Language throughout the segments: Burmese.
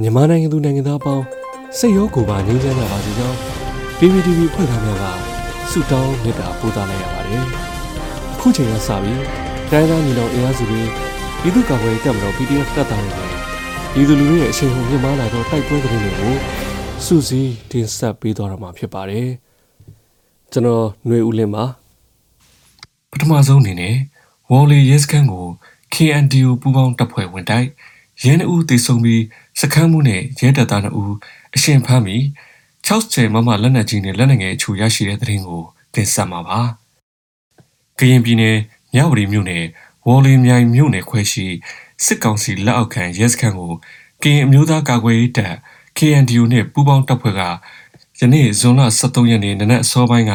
မြန်မာနိုင်ငံသူနိုင်ငံသားအပေါင်းစိတ်ရောကိုယ်ပါငြိမ်းချမ်းကြပါစေကြောင်း PPTV ဖွဲ့သားများကဆုတောင်းမေတ္တာပို့သလိုက်ရပါတယ်။အခုချိန်ကစပြီးတိုင်းသားညီနောင်အင်အားစုတွေပြည်သူ့ကာကွယ်ရေးတပ်မတော် PDF တပ်သားတွေနဲ့ပြည်သူလူထုရဲ့အရှိန်ဟုန်မြင့်မားလာသောတိုက်ပွဲသတင်းတွေကိုစူးစီးတင်ဆက်ပေးသွားတော့မှာဖြစ်ပါတယ်။ကျွန်တော်ຫນွေဦးလင်းပါပထမဆုံးအနေနဲ့ဝေါ်လီရဲစခန်းကို KNDO ပူးပေါင်းတပ်ဖွဲ့ဝင်တိုက် ရဲနှဦးတေဆုံပြီးစခန်းမှုနဲ့ရဲတပ်သား2ဦးအရှင်ဖမ်းပြီး60မမလက်နက်ကြီးနဲ့လက်နက်ငယ်အချို့ရရှိတဲ့သတင်းကိုတင်ဆက်မှာပါ။ကရင်ပြည်နယ်မြဝတီမြို့နယ်ဝေါ်လီမြိုင်မြို့နယ်ခွဲရှိစစ်ကောင်စီလက်အောက်ခံရဲစခန်းကိုကရင်အမျိုးသားကာကွယ်ရေးတပ် KNDO နဲ့ပူးပေါင်းတပ်ဖွဲ့ကယနေ့ဇွန်လ23ရက်နေ့နနက်အစောပိုင်းက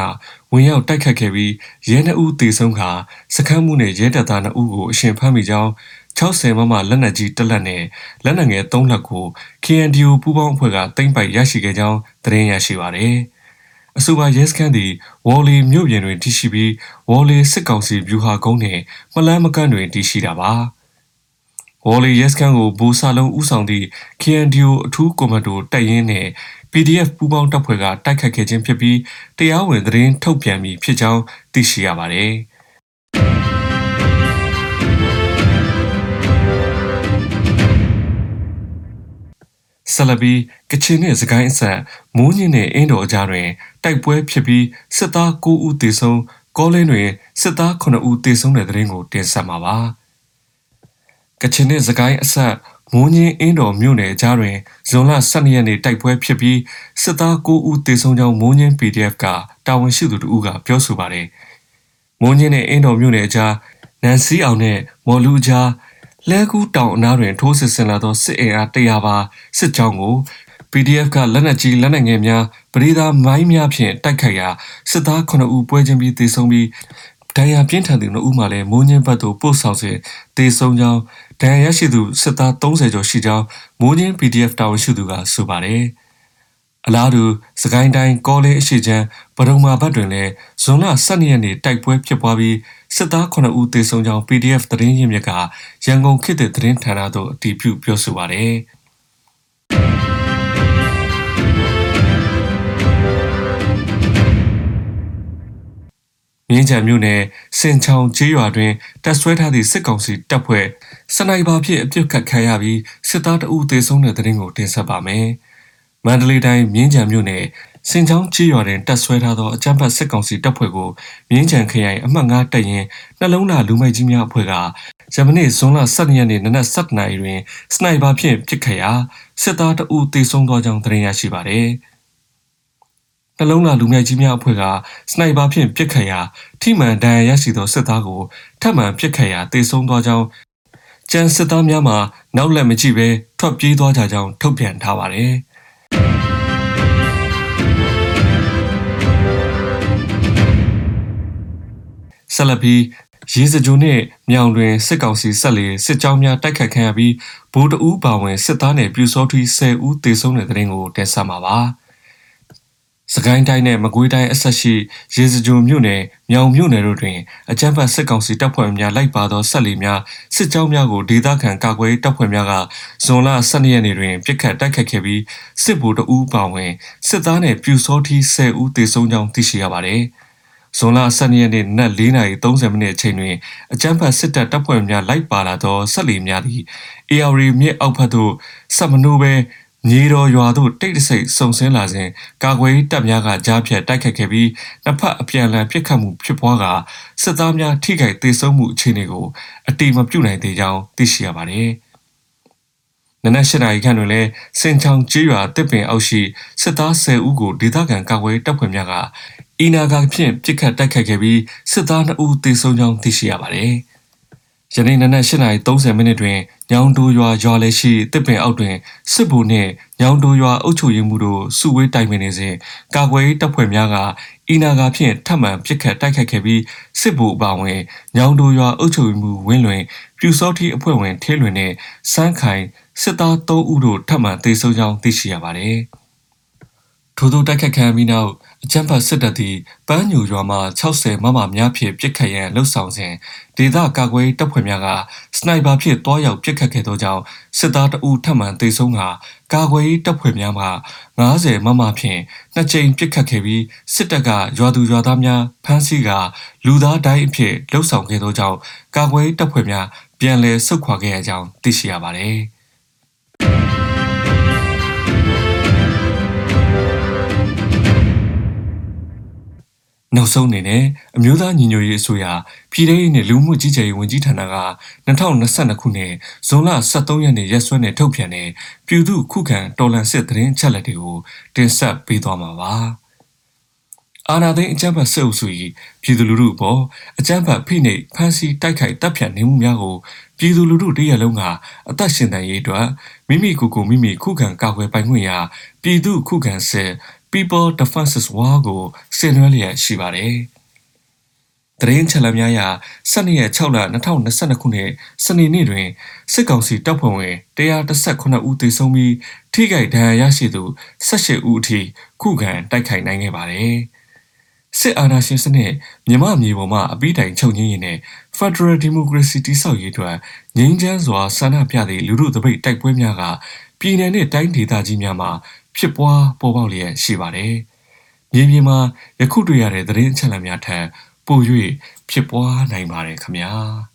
ဝင်ရောက်တိုက်ခတ်ခဲ့ပြီးရဲနှဦးတေဆုံးခါစခန်းမှုနဲ့ရဲတပ်သား2ဦးကိုအရှင်ဖမ်းမိကြောင်း 60မမလက်နက်ကြီးတစ်လက်နဲ့လက်နက်ငယ်3လက်ကို KNDO ပူးပေါင်းအဖွဲ့ကတင်ပိုက်ရရှိခဲ့ကြောင်းသတင်းရရှိပါရယ်။အဆိုပါရဲစခန်းသည်ဝေါ်လီမြို့ပြင်တွင်တည်ရှိပြီးဝေါ်လီစစ်ကောင်စီဗျူဟာကုန်းနှင့်မလန်းမကန့်တွင်တည်ရှိတာပါ။ဝေါ်လီရဲစခန်းကိုဘူဆာလုံးဦးဆောင်သည့် KNDO အထူးကွန်မန်ဒိုတပ်ရင်းနှင့် PDF ပူးပေါင်းတပ်ဖွဲ့ကတိုက်ခတ်ခဲ့ခြင်းဖြစ်ပြီးတရားဝင်သတင်းထုတ်ပြန်ပြီးဖြစ်ကြောင်းသိရှိရပါတယ်။ ဆလဘီကချင်နဲ့စကိုင်းအဆက်မိုးညင်းနဲ့အင်းတော်ကြားတွင်တိုက်ပွဲဖြစ်ပြီးစစ်သား9ဦးသေဆုံးကောလင်းတွင်စစ်သား9ဦးသေဆုံးတဲ့တဲ့ရင်ကိုတင်ဆက်မှာပါကချင်နဲ့စကိုင်းအဆက်မိုးညင်းအင်းတော်မြို့နယ်ကြားတွင်ဇွန်လ12ရက်နေ့တိုက်ပွဲဖြစ်ပြီးစစ်သား9ဦးသေဆုံးကြောင်းမိုးညင်း PDF ကတာဝန်ရှိသူတို့ကပြောဆိုပါတယ်မိုးညင်းနဲ့အင်းတော်မြို့နယ်ကြားနန်စီအောင်နဲ့မော်လူကြား လဲကူးတောင်အနားတွင်ထိုးစစ်ဆင်လာသောစစ်အင်အား100ပါစစ်ကြောင်းကို PDF ကလက်နက်ကြီးလက်နက်ငယ်များပရိသာမိုင်းများဖြင့်တိုက်ခိုက်ရာစစ်သား9ဦးပွဲချင်းပြီးသေဆုံးပြီးဒဏ်ရာပြင်းထန်သူ2ဦးမှလည်းမိုးညင်းဘက်သို့ပို့ဆောင်စဉ်သေဆုံးကြောင်းဒဏ်ရာရရှိသူစစ်သား30ကျော်ရှိကြောင်းမိုးညင်း PDF တာဝန်ရှိသူကဆိုပါတယ်။ အလားတူစကိုင်းတိုင်းကောလင်းအရှိချမ်းဗဒုံမာဘတ်တွင်လည်းဇွန်လ12ရက်နေ့တိုက်ပွဲဖြစ်ပွားပြီးစစ်သား9ဦးသေဆုံးကြောင်း PDF သတင်းရင်းမြစ်ကရန်ကုန်ခေတ်သစ်သတင်းဌာနသို့အတည်ပြုပြောဆိုပါတယ်မြင်းချံမြို့နယ်စင်ချောင်ကျေးရွာတွင်တပ်ဆွဲထားသည့်စစ်ကောင်စီတပ်ဖွဲ့စနိုက်ပါဖြင့်အပြစ်ခတ်ခံရပြီးစစ်သားတအုပ်သေဆုံးတဲ့တဲ့ရင်ကိုတင်ဆက်ပါမယ်။ မန္တလေးတိုင်းမြင်းကြံမြို့နယ်စင်ချောင်းချီရွာတွင်တပ်ဆွဲထားသောအကြမ်းဖက်စစ်ကောင်စီတပ်ဖွဲ့ကိုမြင်းကြံခရိုင်အမှတ်9တပ်ရင်းနှလုံးသားလူမိုက်ကြီးများအဖွဲ့ကဂျမနီဇွန်လ17ရက်နေ့နနက်7:00နာရီတွင်စနိုက်ပါဖြင့်ပစ်ခတ်ရာစစ်သားတအုပ်တေဆုံးသောကြောင်းသိရရှိပါသည်။နှလုံးသားလူမိုက်ကြီးများအဖွဲ့ကစနိုက်ပါဖြင့်ပစ်ခတ်ရာထိမှန်ဒဏ်ရာရရှိသောစစ်သားကိုထပ်မံပစ်ခတ်ရာတေဆုံးသောကြောင်းကျန်စစ်သားများမှနောက်လက်မကြည့်ဘဲထွက်ပြေးသွားကြကြောင်းထုတ်ပြန်ထားပါတယ်။ ဆက်လက်ပြီးရေစကြိုနဲ့မြောင်တွင်စစ်ကောင်စီဆက်လေစစ်ကြောင်းများတိုက်ခတ်ခံရပြီးဗိုလ်တအူးပါဝင်စစ်သားနယ်ပြူစောထီး10ဦးသေဆုံးတဲ့တဲ့ရင်ကိုတင်ဆက်မှာပါ။ စကိုင်းတိုင်းနဲ့မကွေးတိုင်းအဆက်ရှိရေစကြိုမြို့နယ်မြောင်မြို့နယ်တို့တွင်အကြမ်းဖက်စစ်ကောင်စီတပ်ဖွဲ့များလိုက်ပါသောဆက်လီများစစ်ကြောင်းများကိုဒေသခံကာကွယ်တပ်ဖွဲ့များကဇွန်လ12ရက်နေ့တွင်ပြစ်ခတ်တိုက်ခတ်ခဲ့ပြီးစစ်ဗိုလ်တအူးပါဝင်စစ်သားနယ်ပြူစောထီး10ဦးသေဆုံးကြောင်းသိရှိရပါသည်။ဇွန်လ12ရက်နေ့နက်4:30မိနစ်အချိန်တွင်အကြမ်းဖက်စစ်တပ်တပ်ဖွဲ့များလိုက်ပါလာသောဆက်လီများသည် AR မြစ်အောက်ဘက်သို့ဆက်မနိုးပဲ မြေတော်ရွာသို့တိတ်တဆိတ်စုံဆင်းလာစဉ်ကာကွယ်တပ်များကကြားဖြတ်တိုက်ခတ်ခဲ့ပြီးနှစ်ဖက်အပြန်အလှန်ပစ်ခတ်မှုဖြစ်ပွားကစစ်သားများထိခိုက်ဒေဆုံးမှုအခြေအနေကိုအတိမပြုနိုင်သေးကြောင်းသိရှိရပါတယ်။နနက်၈နာရီခန့်တွင်လည်းစင်ချောင်ကျေးရွာတစ်ပင်အောက်ရှိစစ်သား10ဦးကိုဒေသခံကာကွယ်တပ်ဖွဲ့များကအီနာဂါဖြင့်ပြစ်ခတ်တိုက်ခတ်ခဲ့ပြီးစစ်သား2ဦးသေဆုံးကြောင်းသိရှိရပါတယ်။ ယနေ့နနက်8:30မိနစ်တွင်ညောင်တိုရွာရွာလည်းရှိတစ်ပင်အောက်တွင်စစ်ဗိုလ်နှင့်ညောင်တိုရွာအုပ်ချုပ်ရေးမှူးတို့စုဝေးတိုင်ပင်နေစဉ်ကာကွယ်ရေးတပ်ဖွဲ့များကအီနာဂါဖြင့်ထပ်မံပြစ်ခတ်တိုက်ခတ်ခဲ့ပြီးစစ်ဗိုလ်အပါဝင်ညောင်တိုရွာအုပ်ချုပ်ရေးမှူးဝင်းလွင်ပြူစောတိအဖွဲ့ဝင်ထဲလွင်နှင့်စန်းခိုင်စစ်သား3ဦးတို့ထပ်မံသေဆုံးကြောင်းသိရှိရပါတယ်။ ထို့သောတိုက်ခတ်ခံပြီးနောက်အကြမ်းဖက်စစ်တပ်သည်ပန်းညူရွာမှ60မမများဖြင့်ပစ်ခတ်ရန်လှုပ်ဆောင်စဉ်ဒေသကာကွယ်တပ်ဖွဲ့များကစနိုက်ပါဖြင့်တွားရောက်ပစ်ခတ်ခဲ့သောကြောင့်စစ်သားတအူထပ်မံတေဆုံးကကာကွယ်တပ်ဖွဲ့များမှ90မမဖြင့်နှစ်ကြိမ်ပစ်ခတ်ခဲ့ပြီးစစ်တပ်ကရွာသူရွာသားများဖမ်းဆီးကလူသားတိုင်းအဖြစ်လှုပ်ဆောင်ခဲ့သောကြောင့်ကာကွယ်တပ်ဖွဲ့များပြန်လည်ဆုတ်ခွာခဲ့ရကြောင်းသိရှိရပါတယ်။ နောက်ဆုံးအနေနဲ့အမျိုးသားညီညွတ်ရေးအစိုးရပြည်ထောင်စုနဲ့လူမှုကြီးကြပ်ရေးဝန်ကြီးဌာနက2022ခုနှစ်ဇွန်လ23ရက်နေ့ရက်စွဲနဲ့ထုတ်ပြန်တဲ့ပြည်သူ့ခုခံတော်လှန်စစ်သတင်းချက်လက်တွေကိုတင်ဆက်ပေးသွားမှာပါ။အာနာသိန်းအကြမ်းဖက်စစ်အုပ်စု၏ပြည်သူလူထုအပေါ်အကြမ်းဖက်ဖိနှိပ်ဖမ်းဆီးတိုက်ခိုက်တပ်ဖြတ်နေမှုများကိုပြည်သူလူထုတရက်လုံးကအသက်ရှင်တန်ရေးအတွက်မိမိကိုယ်ကိုမိမိခုခံကာကွယ်ပိုင်ခွင့်ရာပြည်သူခုခံစစ် People Defenses War ကိုဆင်နွှဲလျက်ရှိပါတယ်။တရင်ချက်လက်များရာ12ရက်6လ2022ခုနှစ်စနေနေ့တွင်စစ်ကောင်စီတပ်ဖွဲ့ဝင်118ဦးသေဆုံးပြီးထိခိုက်ဒဏ်ရာရရှိသူ18ဦးအထိခုခံတိုက်ခိုက်နိုင်ခဲ့ပါတယ်။စစ်အာဏာရှင်စနစ်မြမမြေပေါ်မှာအပိတိုင်ချုပ်ငင်းရင်နဲ့ Federal Democracy တိဆောက်ရေးအတွက်ငြိမ်းချမ်းစွာဆန္ဒပြသည့်လူထုတပိတ်တိုက်ပွဲများကပြည်내နဲ့တိုင်းဒေသကြီးများမှာ ဖြစ်ပွားပေါ်ပေါက်လျက်ရှိပါတယ်။မြေပြင်မှာယခုတွေ့ရတဲ့သတင်းအချက်အလက်များထက်ပို၍ဖြစ်ပွားနိုင်ပါတယ်ခင်ဗျာ။